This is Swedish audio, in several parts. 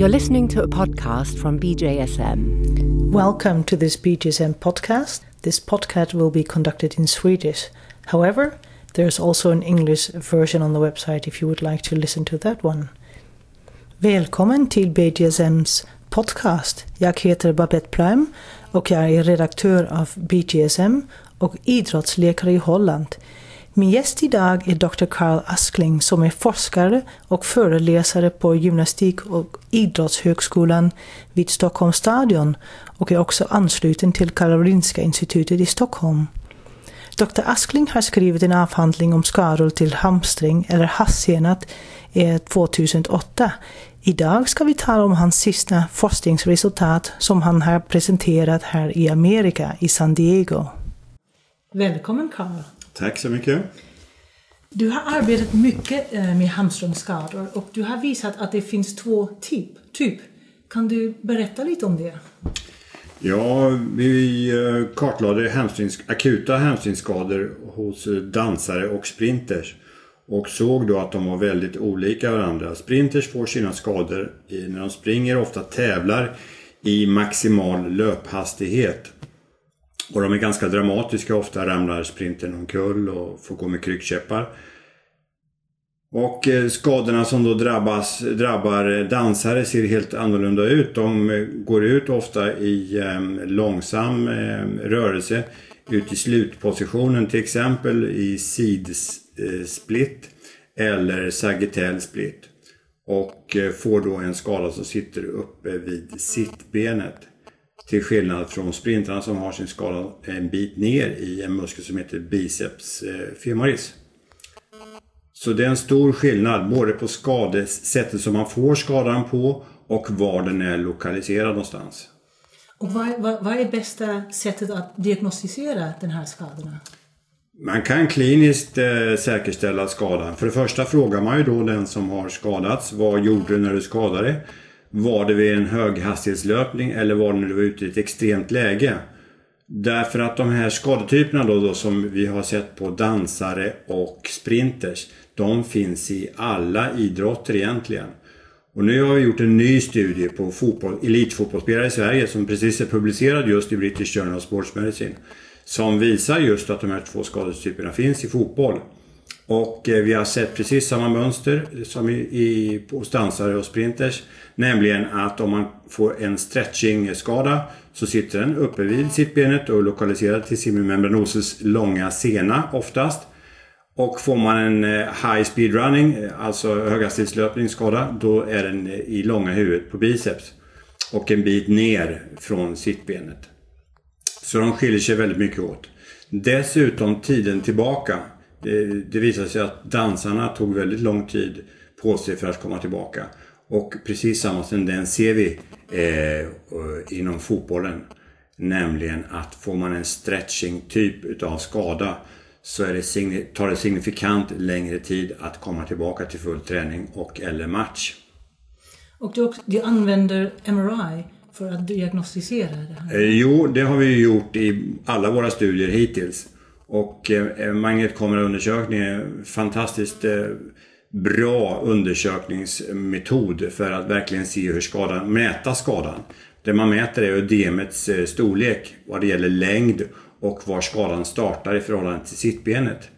You're listening to a podcast from BJSM. Welcome to this BJSM podcast. This podcast will be conducted in Swedish. However, there's also an English version on the website if you would like to listen to that one. Välkommen till BJSMs podcast. Jag heter Babette Pluim och jag är redaktör av BJSM och idrottsläkare i Holland. Min gäst idag är Dr. Carl Askling som är forskare och föreläsare på Gymnastik och idrottshögskolan vid Stockholms stadion och är också ansluten till Karolinska institutet i Stockholm. Dr. Askling har skrivit en avhandling om skador till hamstring eller hassenat 2008. Idag ska vi tala om hans sista forskningsresultat som han har presenterat här i Amerika, i San Diego. Välkommen Carl! Tack så mycket. Du har arbetat mycket eh, med hamstringsskador och du har visat att det finns två typ. typ. Kan du berätta lite om det? Ja, vi eh, kartlade hamstrings, akuta hamstringsskador hos eh, dansare och sprinters och såg då att de var väldigt olika varandra. Sprinters får sina skador när de springer, ofta tävlar i maximal löphastighet. Och de är ganska dramatiska. Ofta ramlar sprintern omkull och får gå med kryckkäppar. Och eh, skadorna som då drabbas, drabbar dansare ser helt annorlunda ut. De eh, går ut ofta i ehm, långsam ehm, rörelse ut i slutpositionen till exempel i sidsplit eh, eller sagittell split. Och får då en skada som sitter uppe vid sittbenet. Till skillnad från sprintarna som har sin skala en bit ner i en muskel som heter biceps eh, femoris. Så det är en stor skillnad både på skadesättet som man får skadan på och var den är lokaliserad någonstans. Och vad, vad, vad är bästa sättet att diagnostisera den här skadorna? Man kan kliniskt eh, säkerställa skadan. För det första frågar man ju då den som har skadats. Vad gjorde du när du skadade? Var det vid en höghastighetslöpning eller var det när du var ute i ett extremt läge? Därför att de här skadetyperna då, då som vi har sett på dansare och sprinters. De finns i alla idrotter egentligen. Och nu har vi gjort en ny studie på fotboll, elitfotbollsspelare i Sverige som precis är publicerad just i British Journal of Sports Medicine. Som visar just att de här två skadetyperna finns i fotboll. Och eh, vi har sett precis samma mönster som i, i, hos dansare och sprinters. Nämligen att om man får en stretching-skada så sitter den uppe vid sittbenet och är lokaliserad till semimembranosus långa sena oftast. Och får man en eh, high speed running, eh, alltså höghastighetslöpningsskada, då är den eh, i långa huvudet på biceps. Och en bit ner från sittbenet. Så de skiljer sig väldigt mycket åt. Dessutom tiden tillbaka. Det, visar sig att dansarna tog väldigt lång tid på sig för att komma tillbaka. Och precis samma tendens ser vi eh, inom fotbollen. Nämligen att får man en stretching typ utav skada så är det, tar det signifikant längre tid att komma tillbaka till full träning och eller match. Och du, också, du använder MRI för att diagnostisera det här? Eh, jo, det har vi gjort i alla våra studier hittills. Och eh, eh magnetkameraundersökning är eh, fantastiskt eh, bra undersökningsmetod för att verkligen se hur skadan, mäta skadan. Det man mäter är ödemets eh, storlek vad det gäller längd och var skadan startar i förhållande till sittbenet.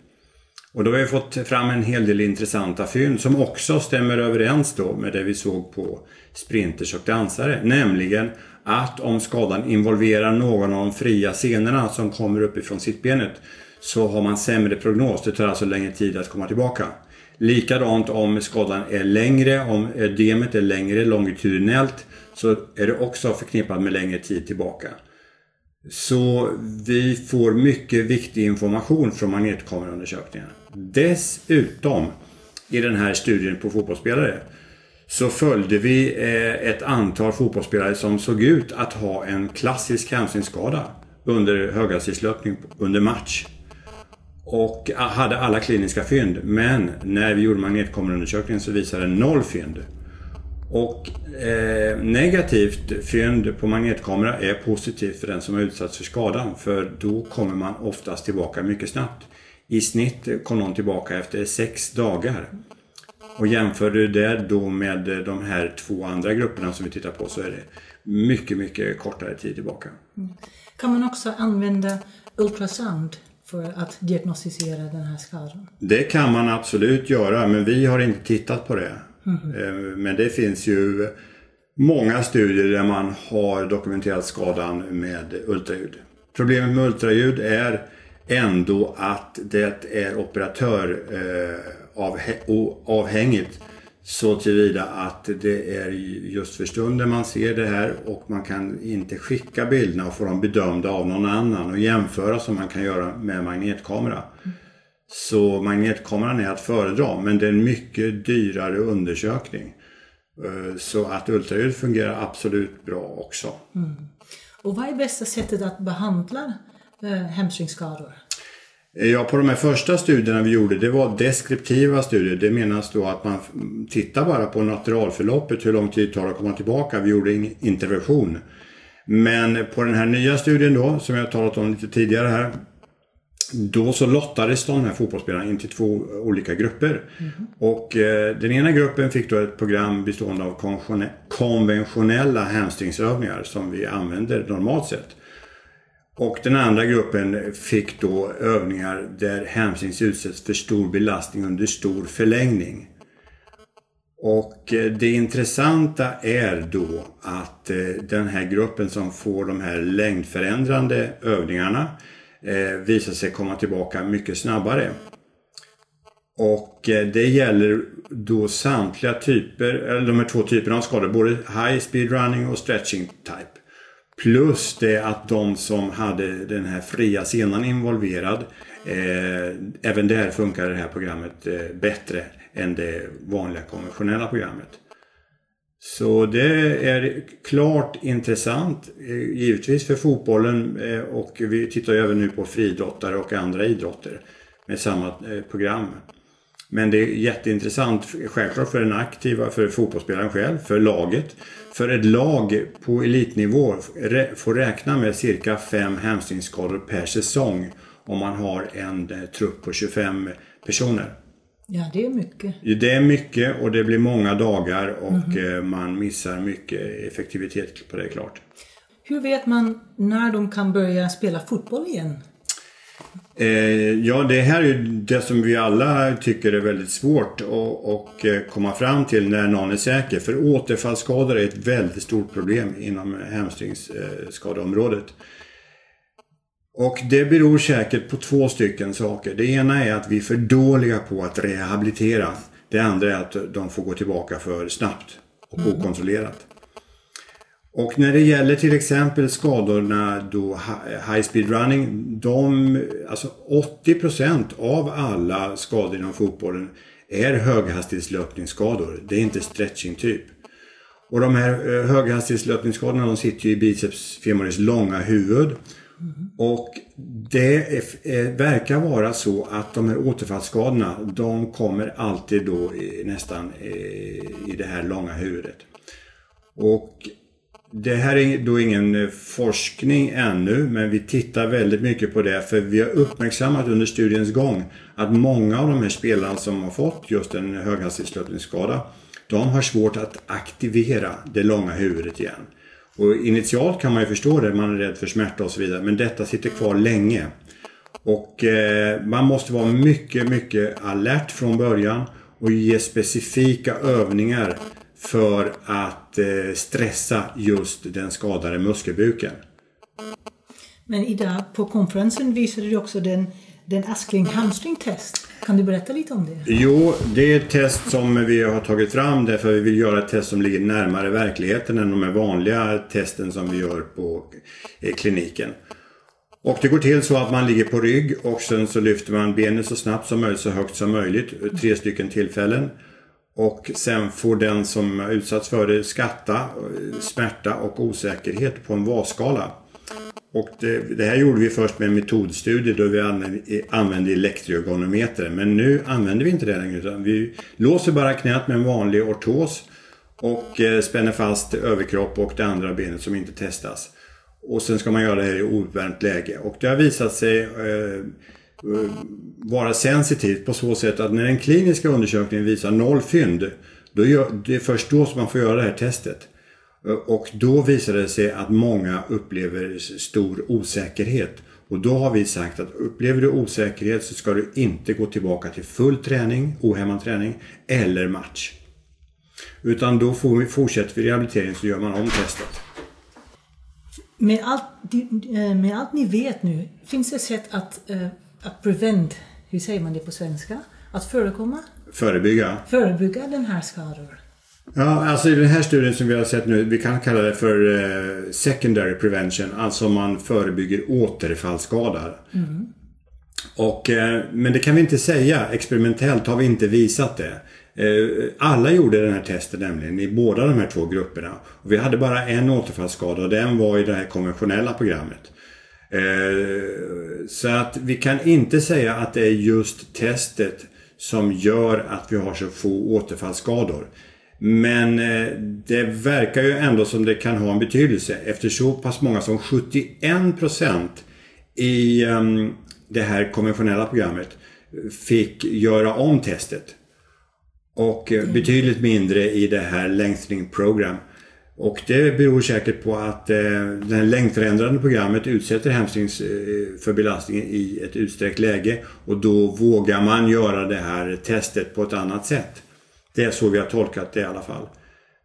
Och då har vi fått fram en hel del intressanta fynd som också stämmer överens då med det vi såg på sprinters och dansare. Nämligen att om skadan involverar någon av de fria scenerna som kommer uppifrån sittbenet så har man sämre prognos. Det tar alltså längre tid att komma tillbaka. Likadant om skadan är längre, om ödemet är längre longitudinellt så är det också förknippat med längre tid tillbaka. Så vi får mycket viktig information från magnetkameraundersökningarna. Dessutom i den här studien på fotbollsspelare så följde vi eh, ett antal fotbollsspelare som såg ut att ha en klassisk hänsynsskada under höghastighetslöpning under match och ah, hade alla kliniska fynd. Men när vi gjorde magnetkameraundersökningen så visade den noll fynd. Och eh, negativt fynd på magnetkamera är positivt för den som har utsatts för skadan. För då kommer man oftast tillbaka mycket snabbt. I snitt kom någon tillbaka efter sex dagar. Och jämför du det då med de här två andra grupperna som vi tittar på så är det mycket, mycket kortare tid tillbaka. Mm. Kan man också använda ultrasound för att diagnostisera den här skadan? Det kan man absolut göra men vi har inte tittat på det. Mm. Men det finns ju många studier där man har dokumenterat skadan med ultraljud. Problemet med ultraljud är ändå att det är operatör eh, avhängigt så tillvida att det är just för stunden man ser det här och man kan inte skicka bilderna och få dem bedömda av någon annan och jämföra som man kan göra med magnetkamera. Så magnetkameran är att föredra men det är en mycket dyrare undersökning. Eh, så att ultraljud fungerar absolut bra också. Mm. Och vad är bästa sättet att behandla eh, hamstringskador? Ja, på de här första studierna vi gjorde, det var deskriptiva studier. Det menas då att man tittar bara på naturalförloppet, hur lång tid det tar att komma tillbaka. Vi gjorde ingen intervention. Men på den här nya studien då, som jag talat om lite tidigare här, då så lottades de här fotbollsspelarna in till två olika grupper. Mm. Och eh, den ena gruppen fick då ett program bestående av konventionella hamstringsövningar som vi använder normalt sett. Och den andra gruppen fick då övningar där hamstrings utsätts för stor belastning under stor förlängning. Och eh, det intressanta är då att eh, den här gruppen som får de här längdförändrande övningarna eh, visar sig komma tillbaka mycket snabbare. Och det gäller då samtliga typer, eller de här två typerna av skador, både high speed running och stretching type. Plus det att de som hade den här fria scenen involverad, eh, även där funkar det här programmet eh, bättre än det vanliga konventionella programmet. Så det är klart intressant, eh, givetvis för fotbollen eh, och vi tittar ju även nu på friidrottare och andra idrotter med samma eh, program. Men det är jätteintressant, självklart för den aktiva, för fotbollsspelaren själv, för laget. För ett lag på elitnivå får räkna med cirka fem hamstringsskador per säsong om man har en eh, trupp på 25 personer. Ja, det är mycket. Det är mycket och det blir många dagar och mm. man missar mycket effektivitet på det klart. Hur vet man när de kan börja spela fotboll igen? Eh, ja, det här är ju det som vi alla tycker är väldigt svårt att eh, komma fram till när någon är säker. För återfallsskador är ett väldigt stort problem inom hamstringsskadeområdet. Och det beror säkert på två stycken saker. Det ena är att vi är för dåliga på att rehabilitera. Det andra är att de får gå tillbaka för snabbt och mm. okontrollerat. Och när det gäller till exempel skadorna då high speed running, de, alltså 80% av alla skador inom fotbollen är höghastighetslöpningsskador. Det är inte stretching typ. Och de här eh, höghastighetslöpningsskadorna de sitter ju i biceps femoris långa huvud. Och det är, verkar vara så att de här återfallsskadorna de kommer alltid då i, nästan i, i det här långa huvudet. Och det här är då ingen eh, forskning ännu men vi tittar väldigt mycket på det för vi har uppmärksammat under studiens gång att många av de här spelarna som har fått just en höghastighetslöpningsskada de har svårt att aktivera det långa huvudet igen. Och initialt kan man ju förstå det, man är rädd för smärta och så vidare men detta sitter kvar länge. Och eh, man måste vara mycket, mycket alert från början och ge specifika övningar för att eh, stressa just den skadade muskelbuken. Men idag på konferensen visade du också den, den Askling hamstring test. Kan du berätta lite om det? Jo, det är ett test som vi har tagit fram därför vi vill göra ett test som ligger närmare verkligheten än de vanliga testen som vi gör på eh, kliniken. Och det går till så att man ligger på rygg och sen så lyfter man benet så snabbt som möjligt, så högt som möjligt, tre stycken tillfällen. Och sen får den som utsatts för det skatta smärta och osäkerhet på en VAS-skala. Och det, det, här gjorde vi först med en metodstudie då vi använde, använde. Men nu använder vi inte det längre utan vi låser bara knät med en vanlig ortos och eh, spänner fast överkropp och det andra benet som inte testas. Och sen ska man göra det här i ouppvärmt läge. Och det har visat sig eh, Eh, vara sensitivt på så sätt att när den kliniska undersökningen visar noll fynd, då gör, det är först då som man får göra det här testet. Eh, och då visar det sig att många upplever stor osäkerhet. Och då har vi sagt att upplever du osäkerhet så ska du inte gå tillbaka till full träning, ohämmad träning eller match. Utan då får vi, fortsätter vi rehabilitering så gör man om testet. Med allt, eh, med allt ni vet nu, finns det sätt att, att prevent, hur säger man det på svenska? Att förekomma? Förebygga? Förebygga den här skador? Ja, alltså i den här studien som vi har sett nu, vi kan kalla det för uh, secondary prevention, alltså man förebygger återfallsskador. Mm. Och, uh, men det kan vi inte säga, experimentellt har vi inte visat det. Eh, alla gjorde den här testen nämligen i båda de här två grupperna. Och vi hade bara en återfallsskada och den var i det här konventionella programmet. Eh, så att vi kan inte säga att det är just testet som gör att vi har så få återfallsskador. Men eh, det verkar ju ändå som det kan ha en betydelse efter så pass många som 71% i ehm, det här konventionella programmet fick göra om testet. Och eh, betydligt mindre i det här lengthening program. Och det beror säkert på att eh, det här längdförändrande programmet utsätter hamstrings eh, för belastning i ett utsträckt läge och då vågar man göra det här testet på ett annat sätt. Det är så vi har tolkat det i alla fall.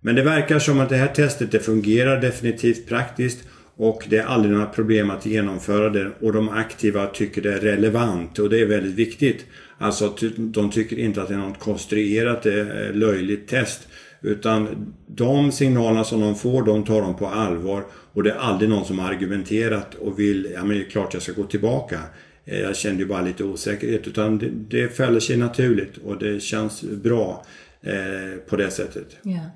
Men det verkar som att det här testet det fungerar definitivt praktiskt och det är aldrig några problem att genomföra det och de aktiva tycker det är relevant och det är väldigt viktigt. Alltså de tycker inte att det är något konstruerat eh, löjligt test. Utan de signalerna som de får, de tar de på allvar. Och det är aldrig någon som har argumenterat och vill, ja men det är klart jag ska gå tillbaka. Eh, jag kände ju bara lite osäkerhet. Utan det, det fäller sig naturligt och det känns bra eh, på det sättet. Ja.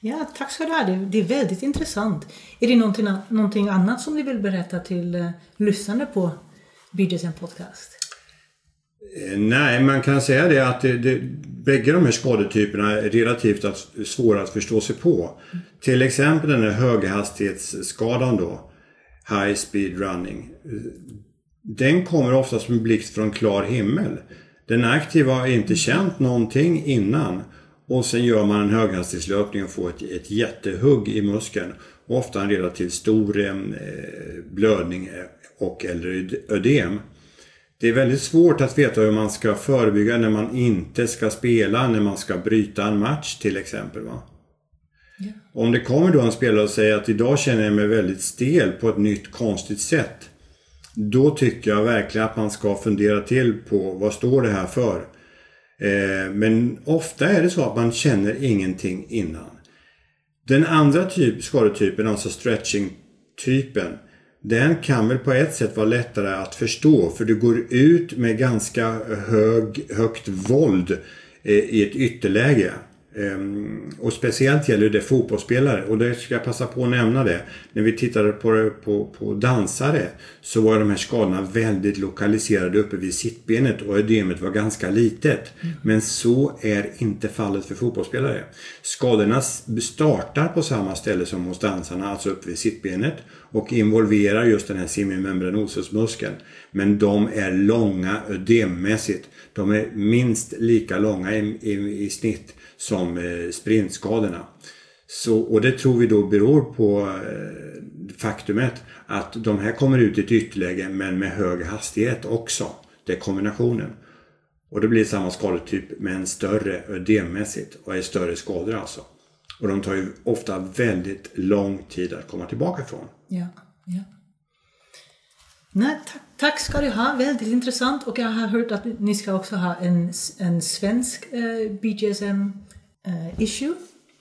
ja, tack ska du ha. Det, det är väldigt intressant. Är det någonting, någonting annat som du vill berätta till uh, lyssnare på BDSM Podcast? Eh, nej, man kan säga det att det, det, bägge de här skadetyperna är relativt att, svåra att förstå sig på. Till exempel den här höghastighetsskadan då, High Speed Running. Den kommer ofta som en blixt från klar himmel. Den aktiva har inte känt någonting innan och sen gör man en höghastighetslöpning och får ett, ett jättehugg i muskeln. ofta en relativt stor eh, blödning eh, och eller ödem. Det är väldigt svårt att veta hur man ska förebygga när man inte ska spela, när man ska bryta en match till exempel. Va? Ja. Om det kommer då en spelare och säger att idag känner jag mig väldigt stel på ett nytt konstigt sätt. Då tycker jag verkligen att man ska fundera till på vad står det här för? Eh, men ofta är det så att man känner ingenting innan. Den andra typ, skadetypen, alltså stretching-typen, den kan väl på ett sätt vara lättare att förstå för du går ut med ganska hög, högt våld eh, i ett ytterläge. Ehm, och speciellt gäller det fotbollsspelare och det ska jag passa på att nämna det. När vi tittade på, på, på dansare så var de här skadorna väldigt lokaliserade uppe vid sittbenet och ödemet var ganska litet. Mm. Men så är inte fallet för fotbollsspelare. Skadorna startar på samma ställe som hos dansarna, alltså uppe vid sittbenet och involverar just den här semimembranosusmuskeln. Men de är långa ödemmässigt. De är minst lika långa i, i, i snitt som eh, sprintskadorna. Så, och det tror vi då beror på eh, faktumet att de här kommer ut i ett ytterläge men med hög hastighet också. Det är kombinationen. Och det blir samma skadetyp men större ödemmässigt och är större skador alltså. Och de tar ju ofta väldigt lång tid att komma tillbaka ifrån. Ja, ja. Nej, tack, tack ska du ha, väldigt intressant. Och jag har hört att ni ska också ha en, en svensk eh, BGSM-issue. Eh,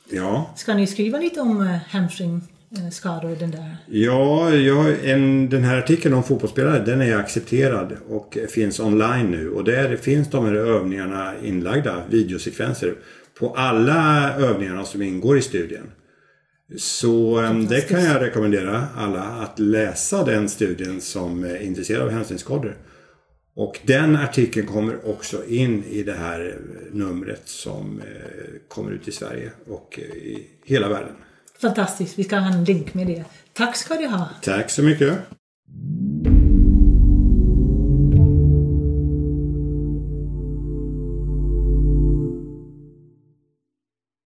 ja. Ska ni skriva lite om eh, hamstringskador? Den där? Ja, jag, en, den här artikeln om fotbollsspelare den är accepterad och finns online nu. Och där finns de här övningarna inlagda, videosekvenser, på alla övningarna som ingår i studien. Så ehm, det kan jag rekommendera alla att läsa den studien som är intresserade av hänsynsskador. Och den artikeln kommer också in i det här numret som eh, kommer ut i Sverige och eh, i hela världen. Fantastiskt, vi ska ha en länk med det. Tack ska du ha. Tack så mycket.